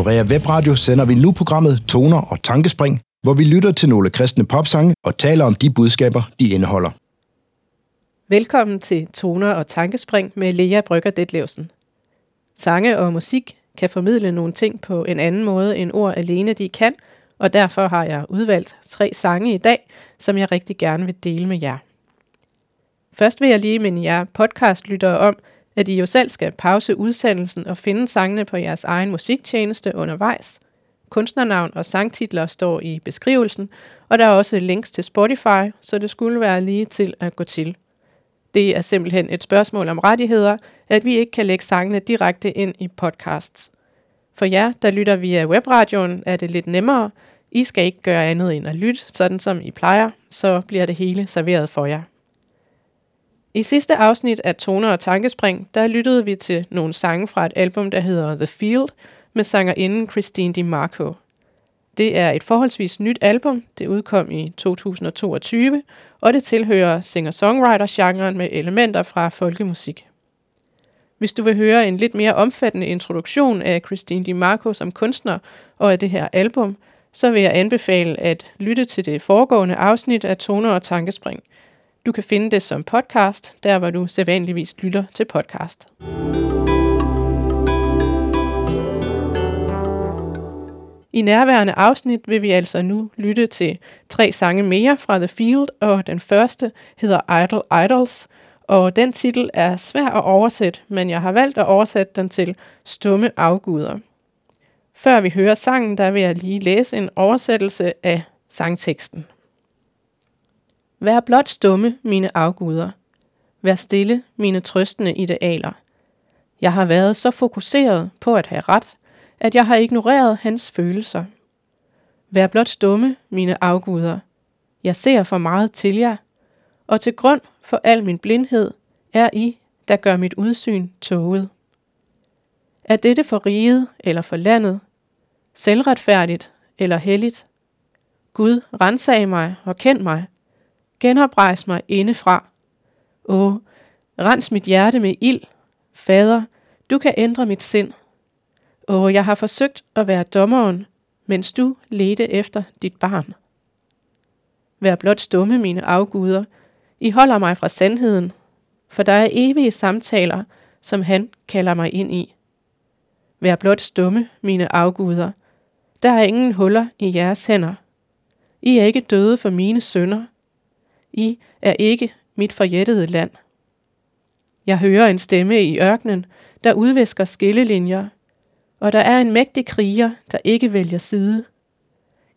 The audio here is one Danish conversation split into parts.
Her Norea Webradio sender vi nu programmet Toner og Tankespring, hvor vi lytter til nogle kristne popsange og taler om de budskaber, de indeholder. Velkommen til Toner og Tankespring med Lea Brygger Detlevsen. Sange og musik kan formidle nogle ting på en anden måde end ord alene de kan, og derfor har jeg udvalgt tre sange i dag, som jeg rigtig gerne vil dele med jer. Først vil jeg lige minde jer podcastlyttere om, at I jo selv skal pause udsendelsen og finde sangene på jeres egen musiktjeneste undervejs. Kunstnernavn og sangtitler står i beskrivelsen, og der er også links til Spotify, så det skulle være lige til at gå til. Det er simpelthen et spørgsmål om rettigheder, at vi ikke kan lægge sangene direkte ind i podcasts. For jer, der lytter via webradioen, er det lidt nemmere. I skal ikke gøre andet end at lytte, sådan som I plejer, så bliver det hele serveret for jer. I sidste afsnit af Toner og Tankespring, der lyttede vi til nogle sange fra et album, der hedder The Field, med sangerinden Christine DiMarco. Det er et forholdsvis nyt album. Det udkom i 2022, og det tilhører singer-songwriter-genren med elementer fra folkemusik. Hvis du vil høre en lidt mere omfattende introduktion af Christine DiMarco som kunstner og af det her album, så vil jeg anbefale at lytte til det foregående afsnit af Toner og Tankespring. Du kan finde det som podcast, der hvor du sædvanligvis lytter til podcast. I nærværende afsnit vil vi altså nu lytte til tre sange mere fra The Field, og den første hedder Idle Idols, og den titel er svær at oversætte, men jeg har valgt at oversætte den til Stumme afguder. Før vi hører sangen, der vil jeg lige læse en oversættelse af sangteksten. Vær blot stumme, mine afguder. Vær stille, mine trøstende idealer. Jeg har været så fokuseret på at have ret, at jeg har ignoreret hans følelser. Vær blot stumme, mine afguder. Jeg ser for meget til jer, og til grund for al min blindhed er I, der gør mit udsyn tåget. Er dette for riget eller for landet? Selvretfærdigt eller helligt? Gud, rensag mig og kend mig. Genoprejs mig indefra. Åh, rens mit hjerte med ild. Fader, du kan ændre mit sind. Åh, jeg har forsøgt at være dommeren, mens du ledte efter dit barn. Vær blot stumme, mine afguder. I holder mig fra sandheden, for der er evige samtaler, som han kalder mig ind i. Vær blot stumme, mine afguder. Der er ingen huller i jeres hænder. I er ikke døde for mine sønder. I er ikke mit forjættede land. Jeg hører en stemme i ørkenen, der udvisker skillelinjer – og der er en mægtig kriger, der ikke vælger side.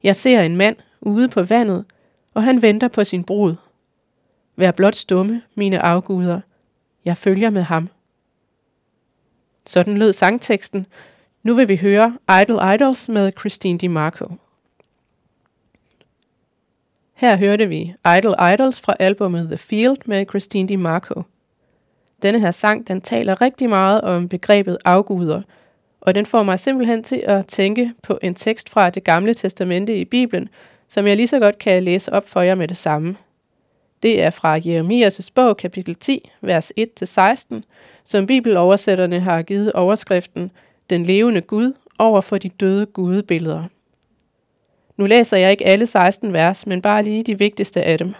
Jeg ser en mand ude på vandet, og han venter på sin brud. Vær blot stumme, mine afguder. Jeg følger med ham. Sådan lød sangteksten. Nu vil vi høre Idle Idols med Christine DiMarco. Her hørte vi Idle Idols fra albumet The Field med Christine DiMarco. Denne her sang, den taler rigtig meget om begrebet afguder – og den får mig simpelthen til at tænke på en tekst fra det gamle testamente i Bibelen, som jeg lige så godt kan læse op for jer med det samme. Det er fra Jeremias' bog, kapitel 10, vers 1-16, som bibeloversætterne har givet overskriften Den levende Gud over for de døde gudebilleder. Nu læser jeg ikke alle 16 vers, men bare lige de vigtigste af dem.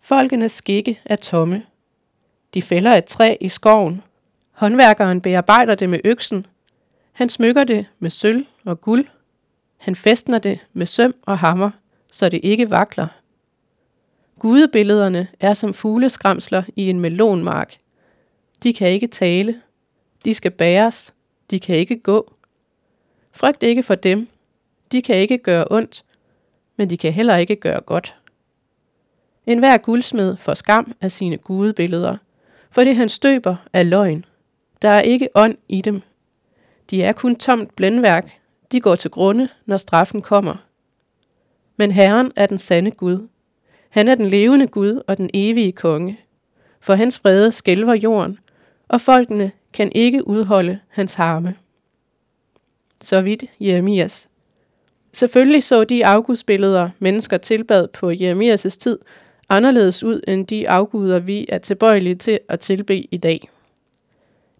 Folkenes skikke er tomme. De fælder et træ i skoven, Håndværkeren bearbejder det med øksen. Han smykker det med sølv og guld. Han festner det med søm og hammer, så det ikke vakler. Gudebillederne er som fugleskramsler i en melonmark. De kan ikke tale. De skal bæres. De kan ikke gå. Frygt ikke for dem. De kan ikke gøre ondt, men de kan heller ikke gøre godt. En hver guldsmed får skam af sine gudebilleder, for det han støber er løgn. Der er ikke ånd i dem. De er kun tomt blændværk. De går til grunde, når straffen kommer. Men Herren er den sande Gud. Han er den levende Gud og den evige konge. For hans vrede skælver jorden, og folkene kan ikke udholde hans harme. Så vidt Jeremias. Selvfølgelig så de afgudsbilleder, mennesker tilbad på Jeremias' tid, anderledes ud end de afguder, vi er tilbøjelige til at tilbe i dag.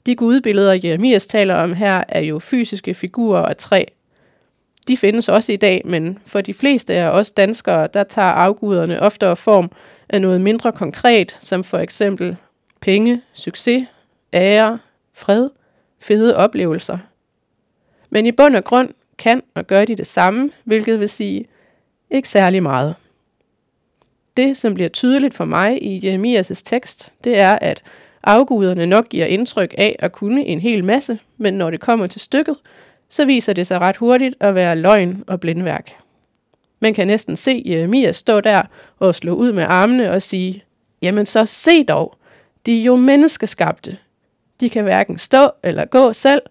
De gudebilleder, Jeremias taler om her, er jo fysiske figurer af træ. De findes også i dag, men for de fleste af os danskere, der tager afguderne oftere form af noget mindre konkret, som for eksempel penge, succes, ære, fred, fede oplevelser. Men i bund og grund kan og gør de det samme, hvilket vil sige ikke særlig meget. Det, som bliver tydeligt for mig i Jeremias' tekst, det er, at afguderne nok giver indtryk af at kunne en hel masse, men når det kommer til stykket, så viser det sig ret hurtigt at være løgn og blindværk. Man kan næsten se Jeremias stå der og slå ud med armene og sige, jamen så se dog, de er jo menneskeskabte. De kan hverken stå eller gå selv,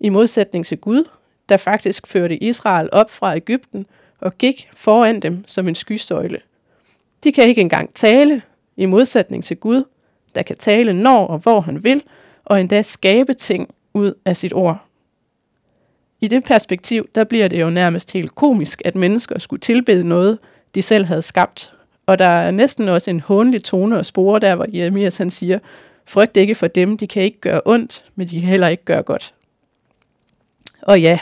i modsætning til Gud, der faktisk førte Israel op fra Ægypten og gik foran dem som en skysøjle. De kan ikke engang tale, i modsætning til Gud, der kan tale når og hvor han vil, og endda skabe ting ud af sit ord. I det perspektiv, der bliver det jo nærmest helt komisk, at mennesker skulle tilbede noget, de selv havde skabt. Og der er næsten også en hånlig tone og spore der, hvor Jeremias han siger, frygt ikke for dem, de kan ikke gøre ondt, men de kan heller ikke gøre godt. Og ja,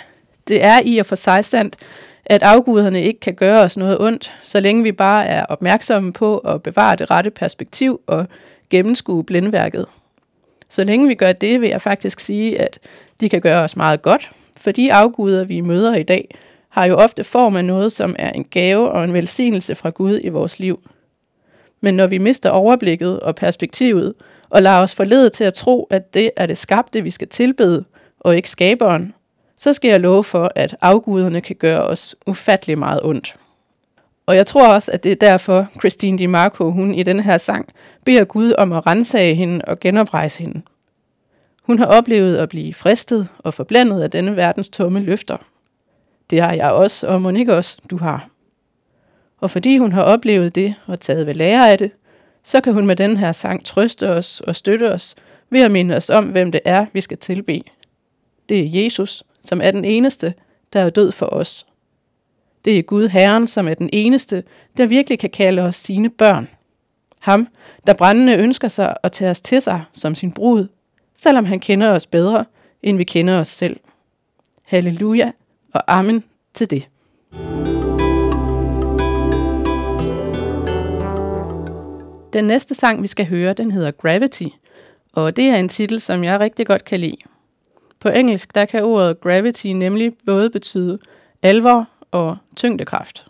det er i og for sig sandt, at afguderne ikke kan gøre os noget ondt, så længe vi bare er opmærksomme på at bevare det rette perspektiv og gennemskue blindværket. Så længe vi gør det, vil jeg faktisk sige, at de kan gøre os meget godt, for de afguder, vi møder i dag, har jo ofte form af noget, som er en gave og en velsignelse fra Gud i vores liv. Men når vi mister overblikket og perspektivet, og lader os forlede til at tro, at det er det skabte, vi skal tilbede, og ikke skaberen, så skal jeg love for, at afguderne kan gøre os ufattelig meget ondt. Og jeg tror også, at det er derfor, Christine DiMarco, hun i den her sang, beder Gud om at rensage hende og genoprejse hende. Hun har oplevet at blive fristet og forblændet af denne verdens tomme løfter. Det har jeg også, og Monique også, du har. Og fordi hun har oplevet det og taget ved lære af det, så kan hun med den her sang trøste os og støtte os ved at minde os om, hvem det er, vi skal tilbe. Det er Jesus, som er den eneste, der er død for os. Det er Gud Herren, som er den eneste, der virkelig kan kalde os sine børn. Ham, der brændende ønsker sig at tage os til sig som sin brud, selvom han kender os bedre, end vi kender os selv. Halleluja og amen til det. Den næste sang, vi skal høre, den hedder Gravity, og det er en titel, som jeg rigtig godt kan lide. På engelsk, der kan ordet gravity nemlig både betyde alvor og tyngdekraft.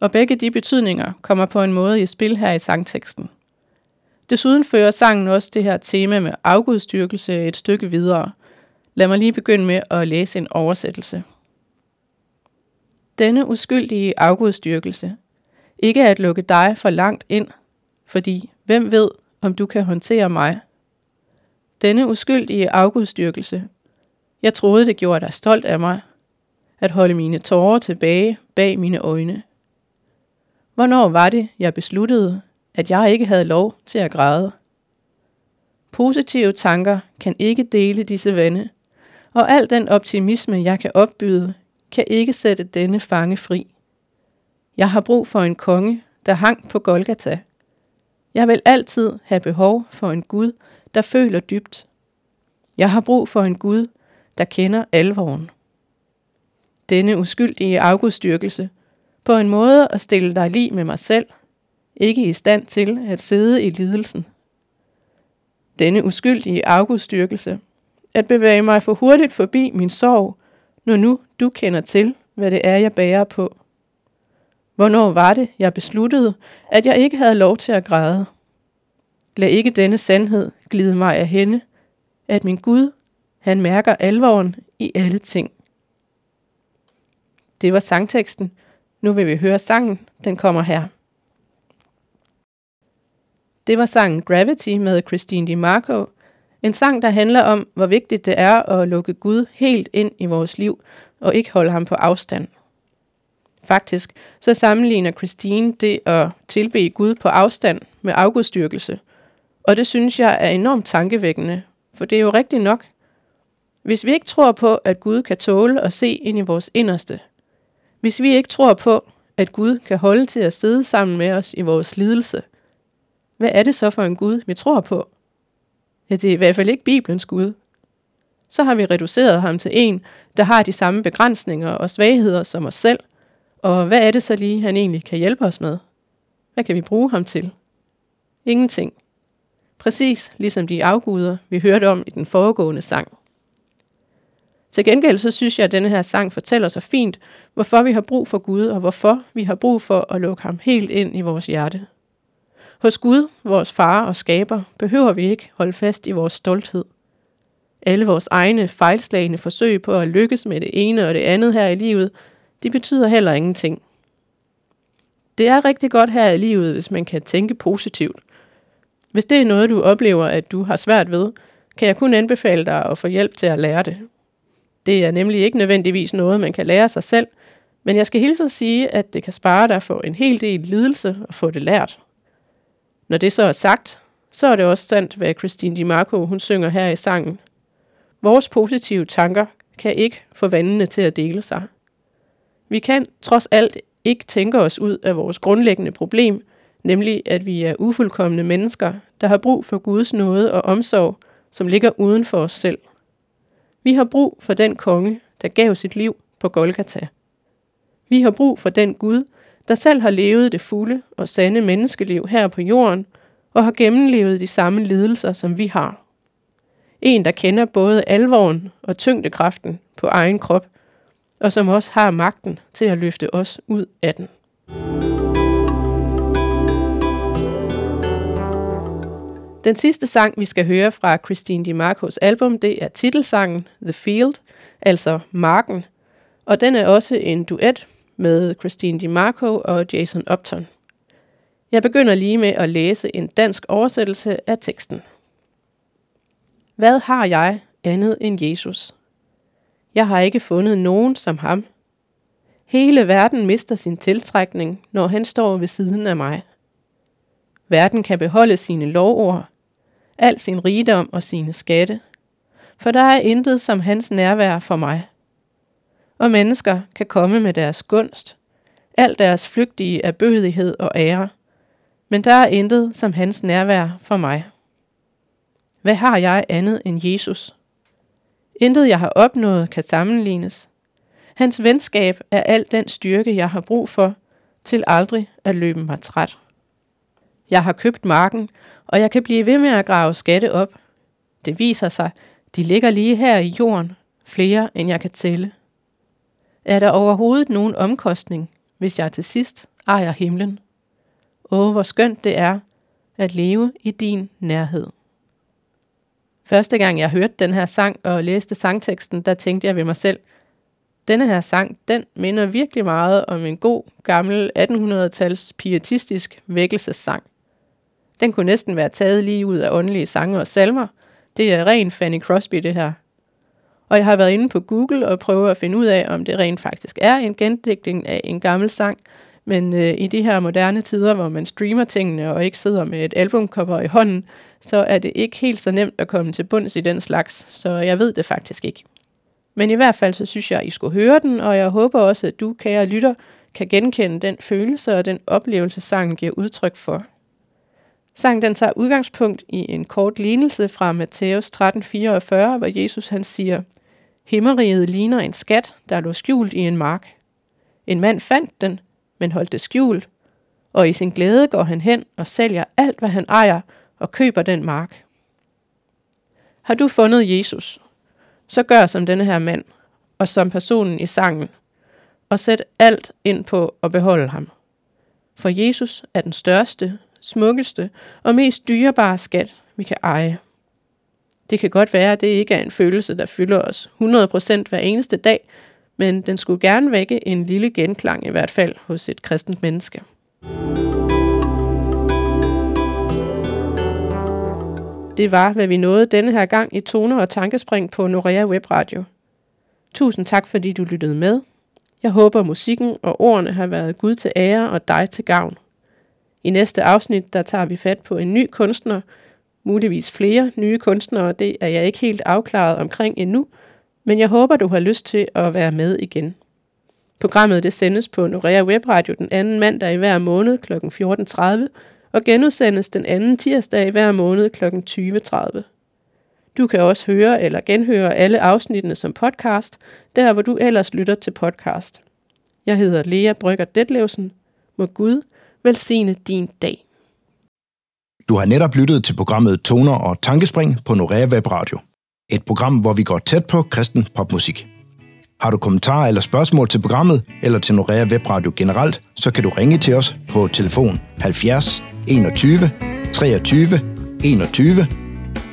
Og begge de betydninger kommer på en måde i spil her i sangteksten. Desuden fører sangen også det her tema med afgudstyrkelse et stykke videre. Lad mig lige begynde med at læse en oversættelse. Denne uskyldige afgudstyrkelse. Ikke at lukke dig for langt ind, fordi hvem ved, om du kan håndtere mig. Denne uskyldige afgudstyrkelse. Jeg troede, det gjorde dig stolt af mig. At holde mine tårer tilbage bag mine øjne. Hvornår var det, jeg besluttede, at jeg ikke havde lov til at græde? Positive tanker kan ikke dele disse vande, og al den optimisme, jeg kan opbyde, kan ikke sætte denne fange fri. Jeg har brug for en konge, der hang på Golgata. Jeg vil altid have behov for en Gud, der føler dybt. Jeg har brug for en Gud, der kender alvoren. Denne uskyldige afgudstyrkelse, på en måde at stille dig lige med mig selv, ikke i stand til at sidde i lidelsen. Denne uskyldige afgudstyrkelse, at bevæge mig for hurtigt forbi min sorg, når nu du kender til, hvad det er, jeg bærer på. Hvornår var det, jeg besluttede, at jeg ikke havde lov til at græde? Lad ikke denne sandhed glide mig af hende, at min Gud, han mærker alvoren i alle ting. Det var sangteksten. Nu vil vi høre sangen. Den kommer her. Det var sangen Gravity med Christine DiMarco. En sang, der handler om, hvor vigtigt det er at lukke Gud helt ind i vores liv, og ikke holde ham på afstand. Faktisk så sammenligner Christine det at tilbe Gud på afstand med afgudstyrkelse. Og det synes jeg er enormt tankevækkende, for det er jo rigtigt nok. Hvis vi ikke tror på, at Gud kan tåle at se ind i vores inderste, hvis vi ikke tror på, at Gud kan holde til at sidde sammen med os i vores lidelse, hvad er det så for en Gud, vi tror på? Ja, det er i hvert fald ikke Bibelens Gud. så har vi reduceret ham til en, der har de samme begrænsninger og svagheder som os selv. Og hvad er det så lige, han egentlig kan hjælpe os med? Hvad kan vi bruge ham til? Ingenting. Præcis ligesom de afguder, vi hørte om i den foregående sang. Til gengæld så synes jeg, at denne her sang fortæller så fint, hvorfor vi har brug for Gud, og hvorfor vi har brug for at lukke ham helt ind i vores hjerte. Hos Gud, vores far og skaber, behøver vi ikke holde fast i vores stolthed. Alle vores egne fejlslagende forsøg på at lykkes med det ene og det andet her i livet, de betyder heller ingenting. Det er rigtig godt her i livet, hvis man kan tænke positivt. Hvis det er noget, du oplever, at du har svært ved, kan jeg kun anbefale dig at få hjælp til at lære det. Det er nemlig ikke nødvendigvis noget, man kan lære sig selv, men jeg skal hilse at sige, at det kan spare dig for en hel del lidelse at få det lært. Når det så er sagt, så er det også sandt, hvad Christine DiMarco hun synger her i sangen. Vores positive tanker kan ikke få vandene til at dele sig. Vi kan trods alt ikke tænke os ud af vores grundlæggende problem, nemlig at vi er ufuldkommende mennesker, der har brug for Guds nåde og omsorg, som ligger uden for os selv. Vi har brug for den konge, der gav sit liv på Golgata. Vi har brug for den Gud, der selv har levet det fulde og sande menneskeliv her på jorden, og har gennemlevet de samme lidelser, som vi har. En, der kender både alvoren og tyngdekraften på egen krop, og som også har magten til at løfte os ud af den. Den sidste sang, vi skal høre fra Christine DiMarcos album, det er titelsangen The Field, altså Marken, og den er også en duet med Christine DiMarco og Jason Upton. Jeg begynder lige med at læse en dansk oversættelse af teksten. Hvad har jeg andet end Jesus? Jeg har ikke fundet nogen som ham. Hele verden mister sin tiltrækning, når han står ved siden af mig. Verden kan beholde sine lovord, al sin rigdom og sine skatte, for der er intet som hans nærvær for mig. Og mennesker kan komme med deres gunst, al deres flygtige erbødighed og ære, men der er intet som hans nærvær for mig. Hvad har jeg andet end Jesus? Intet jeg har opnået kan sammenlignes. Hans venskab er al den styrke, jeg har brug for, til aldrig at løbe mig træt. Jeg har købt marken, og jeg kan blive ved med at grave skatte op. Det viser sig, de ligger lige her i jorden, flere end jeg kan tælle. Er der overhovedet nogen omkostning, hvis jeg til sidst ejer himlen? Åh, hvor skønt det er at leve i din nærhed. Første gang jeg hørte den her sang og læste sangteksten, der tænkte jeg ved mig selv, denne her sang, den minder virkelig meget om en god, gammel 1800-tals pietistisk vækkelsessang. Den kunne næsten være taget lige ud af åndelige sange og salmer. Det er ren Fanny Crosby, det her. Og jeg har været inde på Google og prøvet at finde ud af, om det rent faktisk er en gendigtning af en gammel sang. Men øh, i de her moderne tider, hvor man streamer tingene og ikke sidder med et albumcover i hånden, så er det ikke helt så nemt at komme til bunds i den slags, så jeg ved det faktisk ikke. Men i hvert fald så synes jeg, at I skulle høre den, og jeg håber også, at du, kære lytter, kan genkende den følelse og den oplevelse, sangen giver udtryk for. Sangen den tager udgangspunkt i en kort lignelse fra Matthæus 13:44, hvor Jesus han siger, Himmeriget ligner en skat, der lå skjult i en mark. En mand fandt den, men holdt det skjult, og i sin glæde går han hen og sælger alt, hvad han ejer, og køber den mark. Har du fundet Jesus, så gør som denne her mand, og som personen i sangen, og sæt alt ind på at beholde ham. For Jesus er den største, smukkeste og mest dyrebare skat, vi kan eje. Det kan godt være, at det ikke er en følelse, der fylder os 100% hver eneste dag, men den skulle gerne vække en lille genklang i hvert fald hos et kristent menneske. Det var, hvad vi nåede denne her gang i Toner og Tankespring på Norea Web Radio. Tusind tak, fordi du lyttede med. Jeg håber, musikken og ordene har været Gud til ære og dig til gavn. I næste afsnit, der tager vi fat på en ny kunstner, muligvis flere nye kunstnere, det er jeg ikke helt afklaret omkring endnu, men jeg håber, du har lyst til at være med igen. Programmet det sendes på Norea Web Radio den anden mandag i hver måned kl. 14.30 og genudsendes den anden tirsdag i hver måned kl. 20.30. Du kan også høre eller genhøre alle afsnittene som podcast, der hvor du ellers lytter til podcast. Jeg hedder Lea Brygger Detlevsen. Må Gud velsigne din dag. Du har netop lyttet til programmet Toner og Tankespring på Norea Web Radio. Et program, hvor vi går tæt på kristen popmusik. Har du kommentarer eller spørgsmål til programmet, eller til Norea Web Radio generelt, så kan du ringe til os på telefon 70 21 23 21,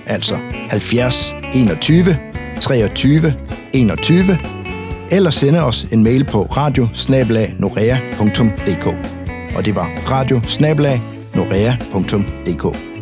altså 70 21 23 21, eller sende os en mail på radio og det var radio-norea.dk.